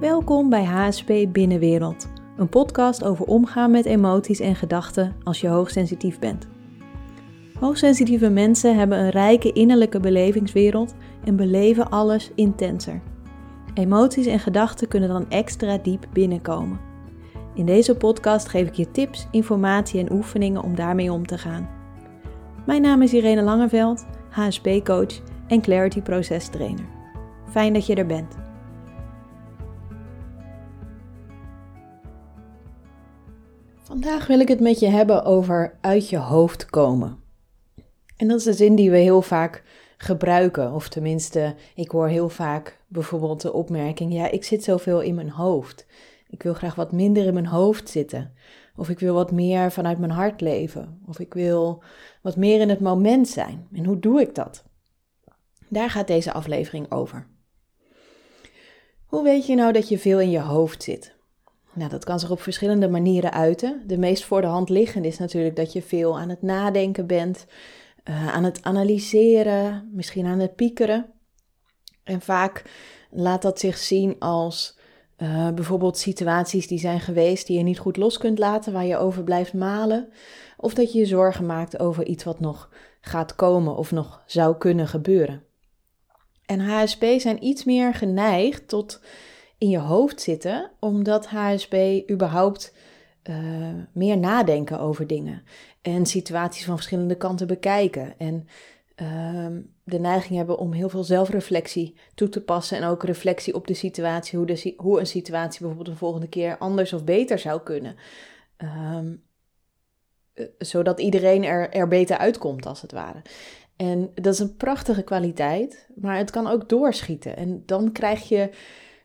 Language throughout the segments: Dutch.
Welkom bij HSP Binnenwereld, een podcast over omgaan met emoties en gedachten als je hoogsensitief bent. Hoogsensitieve mensen hebben een rijke innerlijke belevingswereld en beleven alles intenser. Emoties en gedachten kunnen dan extra diep binnenkomen. In deze podcast geef ik je tips, informatie en oefeningen om daarmee om te gaan. Mijn naam is Irene Langeveld, HSP-coach en Clarity Proces Trainer. Fijn dat je er bent. Vandaag wil ik het met je hebben over uit je hoofd komen. En dat is de zin die we heel vaak gebruiken. Of tenminste, ik hoor heel vaak bijvoorbeeld de opmerking: ja, ik zit zoveel in mijn hoofd. Ik wil graag wat minder in mijn hoofd zitten. Of ik wil wat meer vanuit mijn hart leven. Of ik wil wat meer in het moment zijn. En hoe doe ik dat? Daar gaat deze aflevering over. Hoe weet je nou dat je veel in je hoofd zit? Nou, dat kan zich op verschillende manieren uiten. De meest voor de hand liggende is natuurlijk dat je veel aan het nadenken bent, uh, aan het analyseren, misschien aan het piekeren. En vaak laat dat zich zien als uh, bijvoorbeeld situaties die zijn geweest die je niet goed los kunt laten, waar je over blijft malen. Of dat je je zorgen maakt over iets wat nog gaat komen of nog zou kunnen gebeuren. En HSP zijn iets meer geneigd tot in je hoofd zitten, omdat HSP überhaupt uh, meer nadenken over dingen en situaties van verschillende kanten bekijken. En uh, de neiging hebben om heel veel zelfreflectie toe te passen en ook reflectie op de situatie, hoe, de, hoe een situatie bijvoorbeeld een volgende keer anders of beter zou kunnen. Um, zodat iedereen er, er beter uitkomt, als het ware. En dat is een prachtige kwaliteit, maar het kan ook doorschieten. En dan krijg je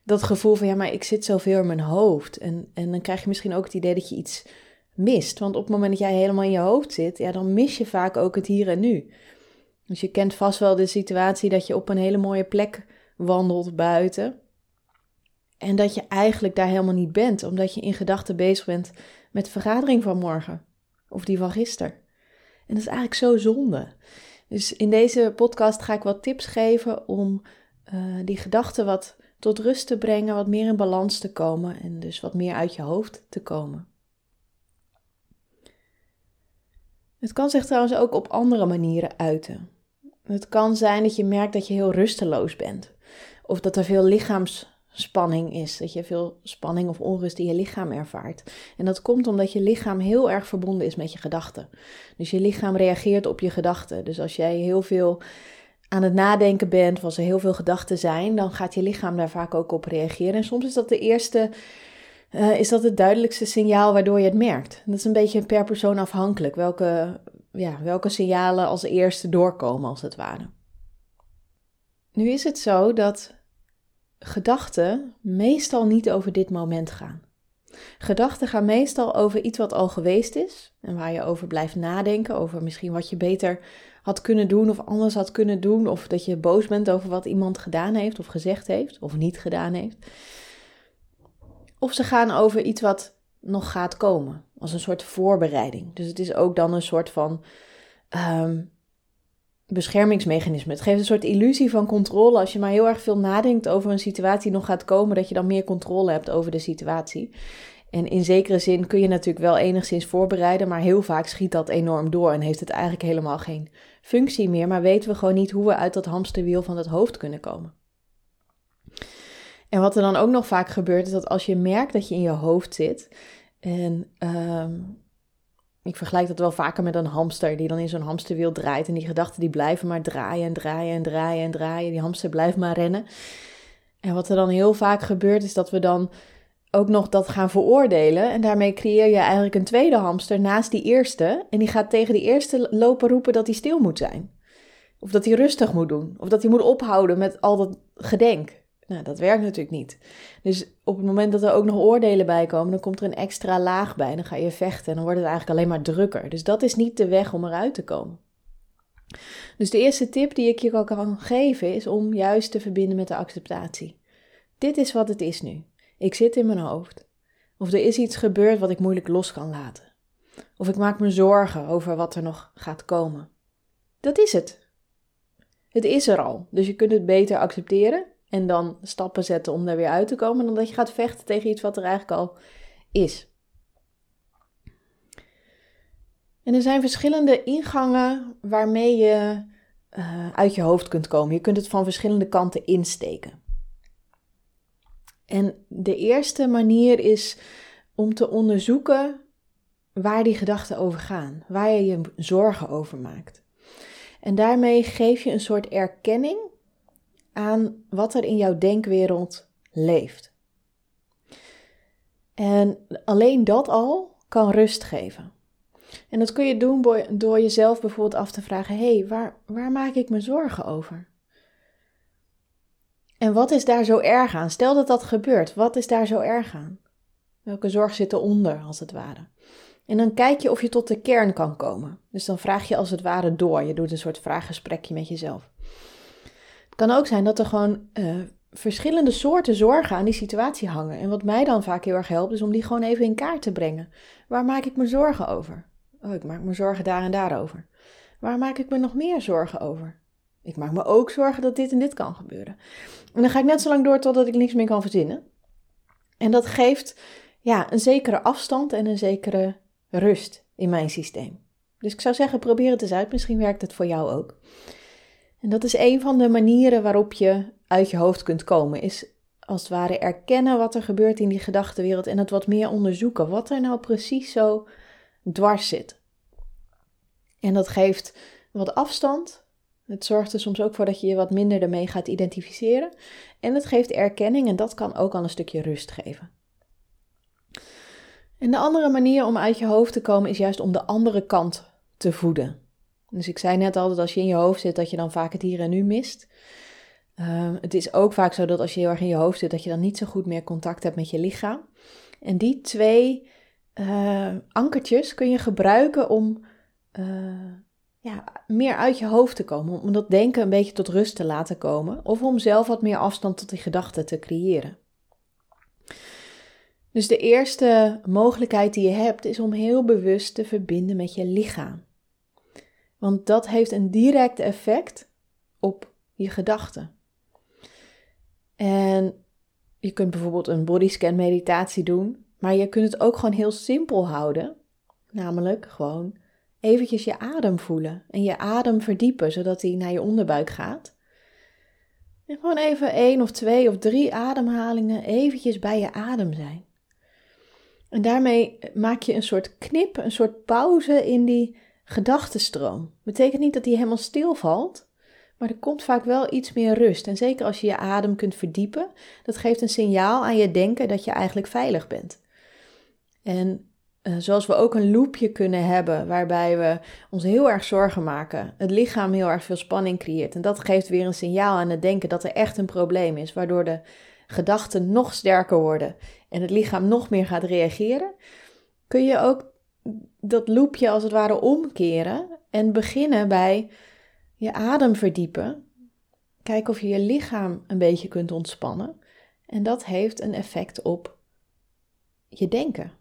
dat gevoel van ja, maar ik zit zoveel in mijn hoofd. En, en dan krijg je misschien ook het idee dat je iets mist. Want op het moment dat jij helemaal in je hoofd zit, ja, dan mis je vaak ook het hier en nu. Dus je kent vast wel de situatie dat je op een hele mooie plek wandelt buiten. En dat je eigenlijk daar helemaal niet bent, omdat je in gedachten bezig bent met de vergadering van morgen. Of die van gisteren. En dat is eigenlijk zo zonde. Dus in deze podcast ga ik wat tips geven om uh, die gedachten wat tot rust te brengen, wat meer in balans te komen en dus wat meer uit je hoofd te komen. Het kan zich trouwens ook op andere manieren uiten. Het kan zijn dat je merkt dat je heel rusteloos bent. Of dat er veel lichaamsspanning is. Dat je veel spanning of onrust in je lichaam ervaart. En dat komt omdat je lichaam heel erg verbonden is met je gedachten. Dus je lichaam reageert op je gedachten. Dus als jij heel veel aan het nadenken bent, of er heel veel gedachten zijn, dan gaat je lichaam daar vaak ook op reageren. En soms is dat de eerste, uh, is dat het duidelijkste signaal waardoor je het merkt. Dat is een beetje per persoon afhankelijk, welke, ja, welke signalen als eerste doorkomen, als het ware. Nu is het zo dat gedachten meestal niet over dit moment gaan. Gedachten gaan meestal over iets wat al geweest is en waar je over blijft nadenken, over misschien wat je beter had kunnen doen of anders had kunnen doen, of dat je boos bent over wat iemand gedaan heeft of gezegd heeft of niet gedaan heeft. Of ze gaan over iets wat nog gaat komen, als een soort voorbereiding. Dus het is ook dan een soort van um, beschermingsmechanisme. Het geeft een soort illusie van controle. Als je maar heel erg veel nadenkt over een situatie die nog gaat komen, dat je dan meer controle hebt over de situatie. En in zekere zin kun je natuurlijk wel enigszins voorbereiden, maar heel vaak schiet dat enorm door en heeft het eigenlijk helemaal geen functie meer, maar weten we gewoon niet hoe we uit dat hamsterwiel van het hoofd kunnen komen. En wat er dan ook nog vaak gebeurt, is dat als je merkt dat je in je hoofd zit, en um, ik vergelijk dat wel vaker met een hamster die dan in zo'n hamsterwiel draait en die gedachten die blijven maar draaien en draaien en draaien en draaien, die hamster blijft maar rennen. En wat er dan heel vaak gebeurt, is dat we dan ook nog dat gaan veroordelen. En daarmee creëer je eigenlijk een tweede hamster naast die eerste. En die gaat tegen die eerste lopen roepen dat hij stil moet zijn. Of dat hij rustig moet doen. Of dat hij moet ophouden met al dat gedenk. Nou, dat werkt natuurlijk niet. Dus op het moment dat er ook nog oordelen bij komen, dan komt er een extra laag bij. Dan ga je vechten en dan wordt het eigenlijk alleen maar drukker. Dus dat is niet de weg om eruit te komen. Dus de eerste tip die ik je kan geven is om juist te verbinden met de acceptatie. Dit is wat het is nu. Ik zit in mijn hoofd. Of er is iets gebeurd wat ik moeilijk los kan laten. Of ik maak me zorgen over wat er nog gaat komen. Dat is het. Het is er al, dus je kunt het beter accepteren en dan stappen zetten om daar weer uit te komen, dan dat je gaat vechten tegen iets wat er eigenlijk al is. En er zijn verschillende ingangen waarmee je uh, uit je hoofd kunt komen. Je kunt het van verschillende kanten insteken. En de eerste manier is om te onderzoeken waar die gedachten over gaan, waar je je zorgen over maakt. En daarmee geef je een soort erkenning aan wat er in jouw denkwereld leeft. En alleen dat al kan rust geven. En dat kun je doen door jezelf bijvoorbeeld af te vragen: hé, hey, waar, waar maak ik me zorgen over? En wat is daar zo erg aan? Stel dat dat gebeurt, wat is daar zo erg aan? Welke zorg zit eronder, als het ware? En dan kijk je of je tot de kern kan komen. Dus dan vraag je als het ware door. Je doet een soort vraaggesprekje met jezelf. Het kan ook zijn dat er gewoon uh, verschillende soorten zorgen aan die situatie hangen. En wat mij dan vaak heel erg helpt, is om die gewoon even in kaart te brengen. Waar maak ik me zorgen over? Oh, ik maak me zorgen daar en daarover. Waar maak ik me nog meer zorgen over? Ik maak me ook zorgen dat dit en dit kan gebeuren. En dan ga ik net zo lang door totdat ik niks meer kan verzinnen. En dat geeft ja, een zekere afstand en een zekere rust in mijn systeem. Dus ik zou zeggen, probeer het eens uit. Misschien werkt het voor jou ook. En dat is een van de manieren waarop je uit je hoofd kunt komen. Is als het ware erkennen wat er gebeurt in die gedachtenwereld en het wat meer onderzoeken. Wat er nou precies zo dwars zit. En dat geeft wat afstand. Het zorgt er soms ook voor dat je je wat minder ermee gaat identificeren. En het geeft erkenning en dat kan ook al een stukje rust geven. En de andere manier om uit je hoofd te komen is juist om de andere kant te voeden. Dus ik zei net al dat als je in je hoofd zit, dat je dan vaak het hier en nu mist. Ehm, het is ook vaak zo dat als je heel erg in je hoofd zit, dat je dan niet zo goed meer contact hebt met je lichaam. En die twee uh, ankertjes kun je gebruiken om uh, ja, meer uit je hoofd te komen. Om dat denken een beetje tot rust te laten komen. Of om zelf wat meer afstand tot die gedachten te creëren. Dus de eerste mogelijkheid die je hebt is om heel bewust te verbinden met je lichaam. Want dat heeft een direct effect op je gedachten. En je kunt bijvoorbeeld een bodyscan meditatie doen, maar je kunt het ook gewoon heel simpel houden. Namelijk gewoon eventjes je adem voelen en je adem verdiepen, zodat hij naar je onderbuik gaat. En gewoon even één of twee of drie ademhalingen eventjes bij je adem zijn. En daarmee maak je een soort knip, een soort pauze in die gedachtenstroom. Betekent niet dat die helemaal stilvalt, maar er komt vaak wel iets meer rust. En zeker als je je adem kunt verdiepen, dat geeft een signaal aan je denken dat je eigenlijk veilig bent. En uh, zoals we ook een loopje kunnen hebben waarbij we ons heel erg zorgen maken, het lichaam heel erg veel spanning creëert. En dat geeft weer een signaal aan het denken dat er echt een probleem is, waardoor de gedachten nog sterker worden en het lichaam nog meer gaat reageren, kun je ook dat loopje als het ware omkeren en beginnen bij je adem verdiepen. Kijken of je je lichaam een beetje kunt ontspannen. En dat heeft een effect op je denken.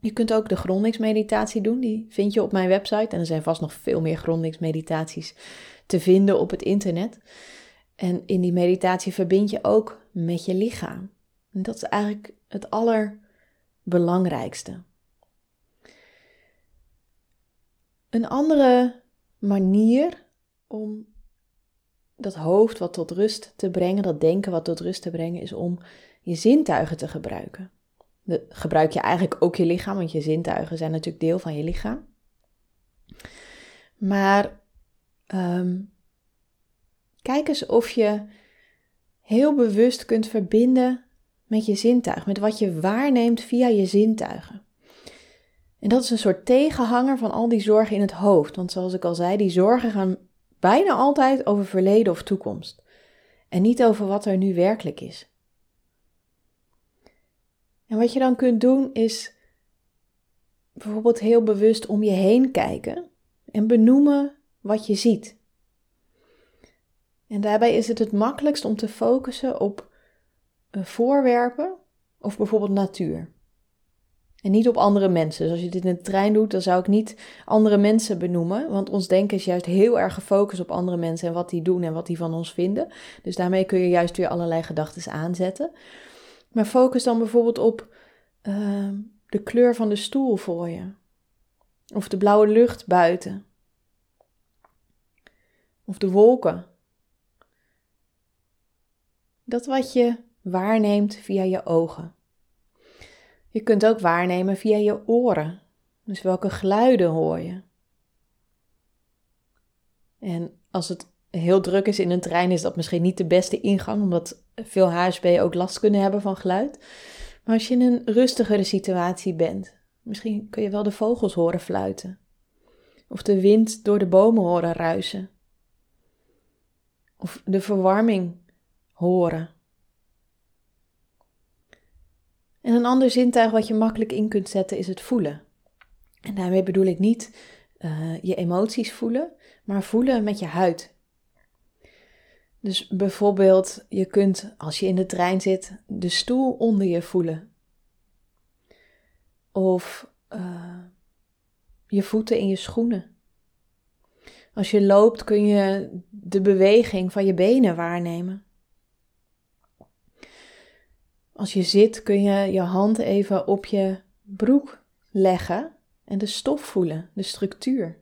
Je kunt ook de grondingsmeditatie doen, die vind je op mijn website. En er zijn vast nog veel meer grondingsmeditaties te vinden op het internet. En in die meditatie verbind je ook met je lichaam. Dat is eigenlijk het allerbelangrijkste. Een andere manier om dat hoofd wat tot rust te brengen, dat denken wat tot rust te brengen, is om je zintuigen te gebruiken. De, gebruik je eigenlijk ook je lichaam, want je zintuigen zijn natuurlijk deel van je lichaam. Maar ehm, kijk eens of je heel bewust kunt verbinden met je zintuig, met wat je waarneemt via je zintuigen. En dat is een soort tegenhanger van al die zorgen in het hoofd. Want zoals ik al zei, die zorgen gaan bijna altijd over verleden of toekomst. En niet over wat er nu werkelijk is. En wat je dan kunt doen is bijvoorbeeld heel bewust om je heen kijken en benoemen wat je ziet. En daarbij is het het makkelijkst om te focussen op voorwerpen of bijvoorbeeld natuur. En niet op andere mensen. Dus als je dit in de trein doet, dan zou ik niet andere mensen benoemen. Want ons denken is juist heel erg gefocust op andere mensen en wat die doen en wat die van ons vinden. Dus daarmee kun je juist weer allerlei gedachten aanzetten. Maar focus dan bijvoorbeeld op uh, de kleur van de stoel voor je. Of de blauwe lucht buiten. Of de wolken. Dat wat je waarneemt via je ogen. Je kunt ook waarnemen via je oren. Dus welke geluiden hoor je? En als het heel druk is in een trein, is dat misschien niet de beste ingang, omdat veel HSP ook last kunnen hebben van geluid. Maar als je in een rustigere situatie bent, misschien kun je wel de vogels horen fluiten. Of de wind door de bomen horen ruisen. Of de verwarming horen. En een ander zintuig wat je makkelijk in kunt zetten is het voelen. En daarmee bedoel ik niet uh, je emoties voelen, maar voelen met je huid. Dus bijvoorbeeld, je kunt als je in de trein zit, de stoel onder je voelen. Of uh, je voeten in je schoenen. Als je loopt kun je de beweging van je benen waarnemen. Als je zit kun je je hand even op je broek leggen en de stof voelen, de structuur.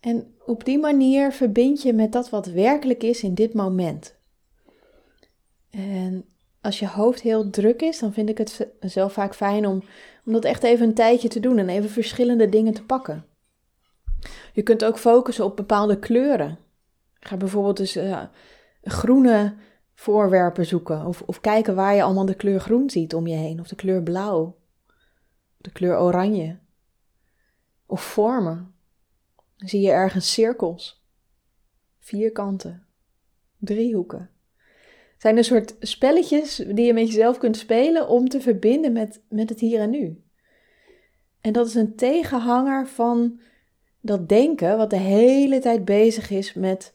En op die manier verbind je met dat wat werkelijk is in dit moment. En als je hoofd heel druk is, dan vind ik het zelf vaak fijn om, om dat echt even een tijdje te doen en even verschillende dingen te pakken. Je kunt ook focussen op bepaalde kleuren. Ga bijvoorbeeld uh, groene voorwerpen zoeken. Of, of kijken waar je allemaal de kleur groen ziet om je heen. Of de kleur blauw. De kleur oranje. Of vormen. Zie je ergens cirkels. Vierkanten. Driehoeken. Het zijn een soort spelletjes die je met jezelf kunt spelen om te verbinden met, met het hier en nu. En dat is een tegenhanger van dat denken wat de hele tijd bezig is met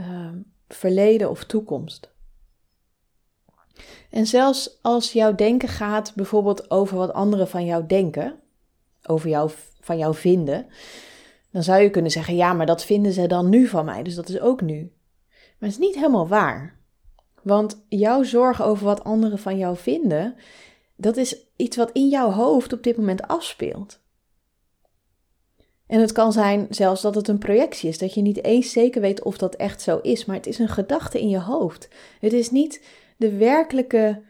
uh, verleden of toekomst. En zelfs als jouw denken gaat bijvoorbeeld over wat anderen van jou denken, over jou, van jou vinden, dan zou je kunnen zeggen: ja, maar dat vinden ze dan nu van mij, dus dat is ook nu. Maar het is niet helemaal waar. Want jouw zorg over wat anderen van jou vinden, dat is iets wat in jouw hoofd op dit moment afspeelt. En het kan zijn zelfs dat het een projectie is, dat je niet eens zeker weet of dat echt zo is, maar het is een gedachte in je hoofd. Het is niet de werkelijke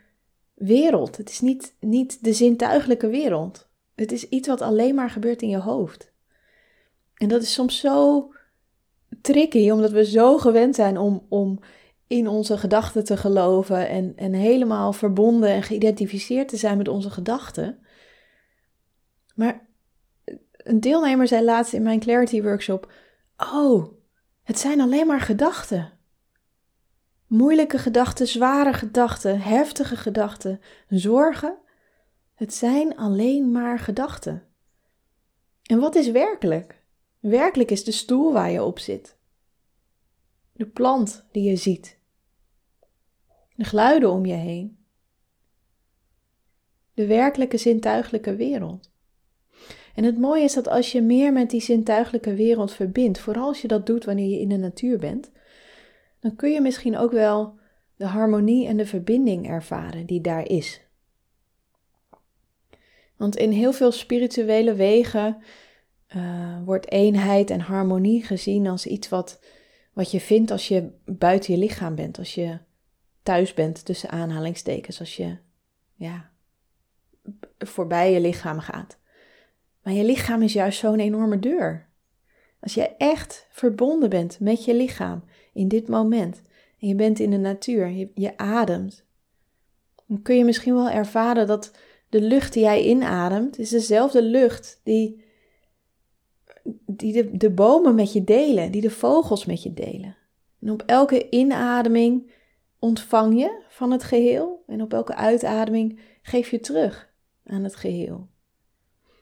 wereld. Het is niet, niet de zintuigelijke wereld. Het is iets wat alleen maar gebeurt in je hoofd. En dat is soms zo tricky, omdat we zo gewend zijn om, om in onze gedachten te geloven en, en helemaal verbonden en geïdentificeerd te zijn met onze gedachten. Maar een deelnemer zei laatst in mijn Clarity Workshop: Oh, het zijn alleen maar gedachten. Moeilijke gedachten, zware gedachten, heftige gedachten, zorgen. Het zijn alleen maar gedachten. En wat is werkelijk? Werkelijk is de stoel waar je op zit. De plant die je ziet. De geluiden om je heen. De werkelijke zintuiglijke wereld. En het mooie is dat als je meer met die zintuiglijke wereld verbindt, vooral als je dat doet wanneer je in de natuur bent, dan kun je misschien ook wel de harmonie en de verbinding ervaren die daar is. Want in heel veel spirituele wegen uh, wordt eenheid en harmonie gezien als iets wat, wat je vindt als je buiten je lichaam bent, als je thuis bent tussen aanhalingstekens, als je ja, voorbij je lichaam gaat. Maar je lichaam is juist zo'n enorme deur. Als je echt verbonden bent met je lichaam in dit moment en je bent in de natuur, je ademt, dan kun je misschien wel ervaren dat de lucht die jij inademt, is dezelfde lucht die, die de, bomen met je delen, die de vogels met je delen. En op elke inademing ontvang je van het geheel en op elke uitademing geef je terug aan het geheel.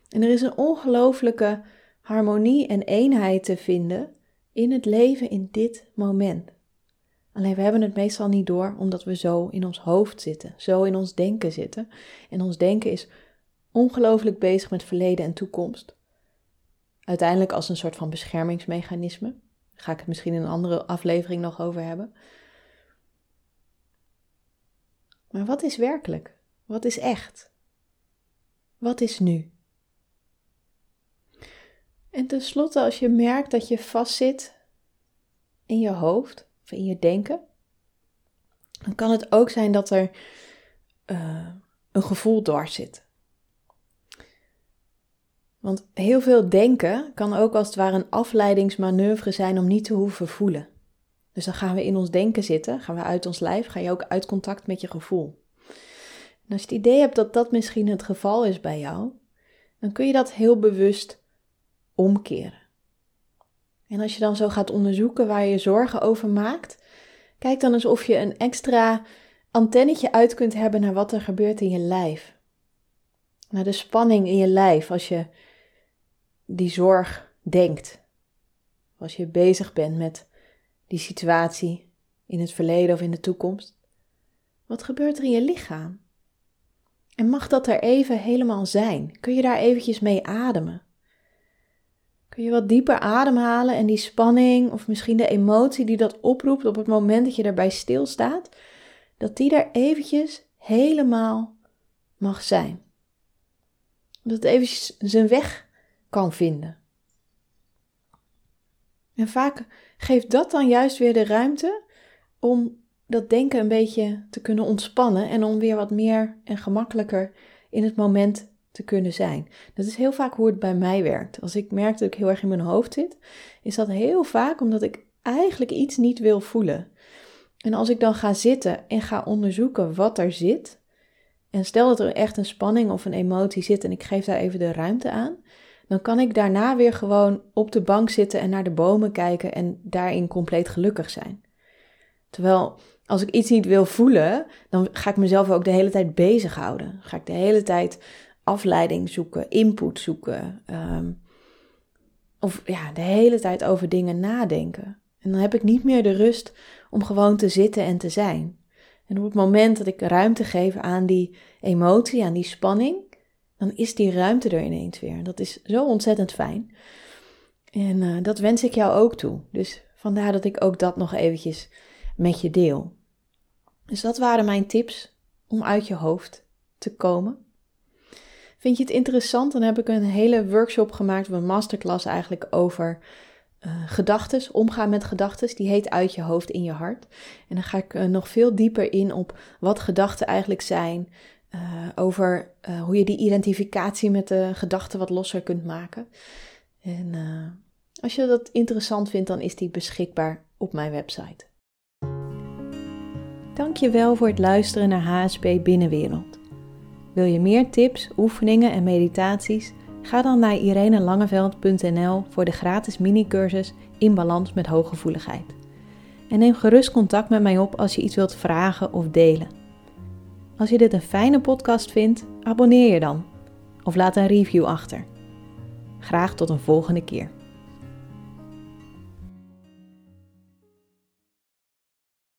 En er is een ongelooflijke harmonie en eenheid te vinden in het leven in dit moment. Alleen we hebben het meestal niet door omdat we zo in ons hoofd zitten, zo in ons denken zitten. En ons denken is ongelooflijk bezig met verleden en toekomst. Uiteindelijk als een soort van beschermingsmechanisme. Daar ga ik het misschien in een andere aflevering nog over hebben. Maar wat is werkelijk? Wat is echt? Wat is nu? En tenslotte, als je merkt dat je vastzit in je hoofd of in je denken, dan kan het ook zijn dat er uh, een gevoel dwars zit. Want heel veel denken kan ook als het ware een afleidingsmanoeuvre zijn om niet te hoeven voelen. Dus dan gaan we in ons denken zitten, gaan we uit ons lijf, ga je ook uit contact met je gevoel. En als je het idee hebt dat dat misschien het geval is bij jou, dan kun je dat heel bewust omkeren. En als je dan zo gaat onderzoeken waar je zorgen over maakt, kijk dan eens of je een extra antennetje uit kunt hebben naar wat er gebeurt in je lijf. Naar de spanning in je lijf als je die zorg denkt. Als je bezig bent met die situatie in het verleden of in de toekomst. Wat gebeurt er in je lichaam? En mag dat er even helemaal zijn? Kun je daar eventjes mee ademen? Kun je wat dieper ademhalen en die spanning of misschien de emotie die dat oproept op het moment dat je daarbij stilstaat, dat die daar eventjes helemaal mag zijn. Dat het eventjes zijn weg kan vinden. En vaak geeft dat dan juist weer de ruimte om dat denken een beetje te kunnen ontspannen en om weer wat meer en gemakkelijker in het moment te kunnen zijn. Dat is heel vaak hoe het bij mij werkt. Als ik merk dat ik heel erg in mijn hoofd zit, is dat heel vaak omdat ik eigenlijk iets niet wil voelen. En als ik dan ga zitten en ga onderzoeken wat er zit, en stel dat er echt een spanning of een emotie zit en ik geef daar even de ruimte aan, dan kan ik daarna weer gewoon op de bank zitten en naar de bomen kijken en daarin compleet gelukkig zijn. Terwijl als ik iets niet wil voelen, dan ga ik mezelf ook de hele tijd bezighouden. Ga ik de hele tijd afleiding zoeken, input zoeken. Ehm, of ja, de hele tijd over dingen nadenken. En dan heb ik niet meer de rust om gewoon te zitten en te zijn. En op het moment dat ik ruimte geef aan die emotie, aan die spanning, dan is die ruimte er ineens weer. Dat is zo ontzettend fijn. En uh, dat wens ik jou ook toe. Dus vandaar dat ik ook dat nog eventjes met je deel. Dus dat waren mijn tips om uit je hoofd te komen. Vind je het interessant? Dan heb ik een hele workshop gemaakt, een masterclass eigenlijk over uh, gedachtes, omgaan met gedachtes. Die heet Uit je hoofd in je hart. En dan ga ik uh, nog veel dieper in op wat gedachten eigenlijk zijn. Uh, over hoe je die identificatie met de gedachten wat losser kunt maken. En als je dat interessant vindt, dan is die beschikbaar op mijn website. Dankjewel voor het luisteren naar HSP Binnenwereld. Wil je meer tips, oefeningen en meditaties? Ga dan naar irenelangeveld.nl voor de gratis mini-cursus In Balans met Hooggevoeligheid. En neem gerust contact met mij op als je iets wilt vragen of delen. Als je dit een fijne podcast vindt, abonneer je dan. Of laat een review achter. Graag tot een volgende keer.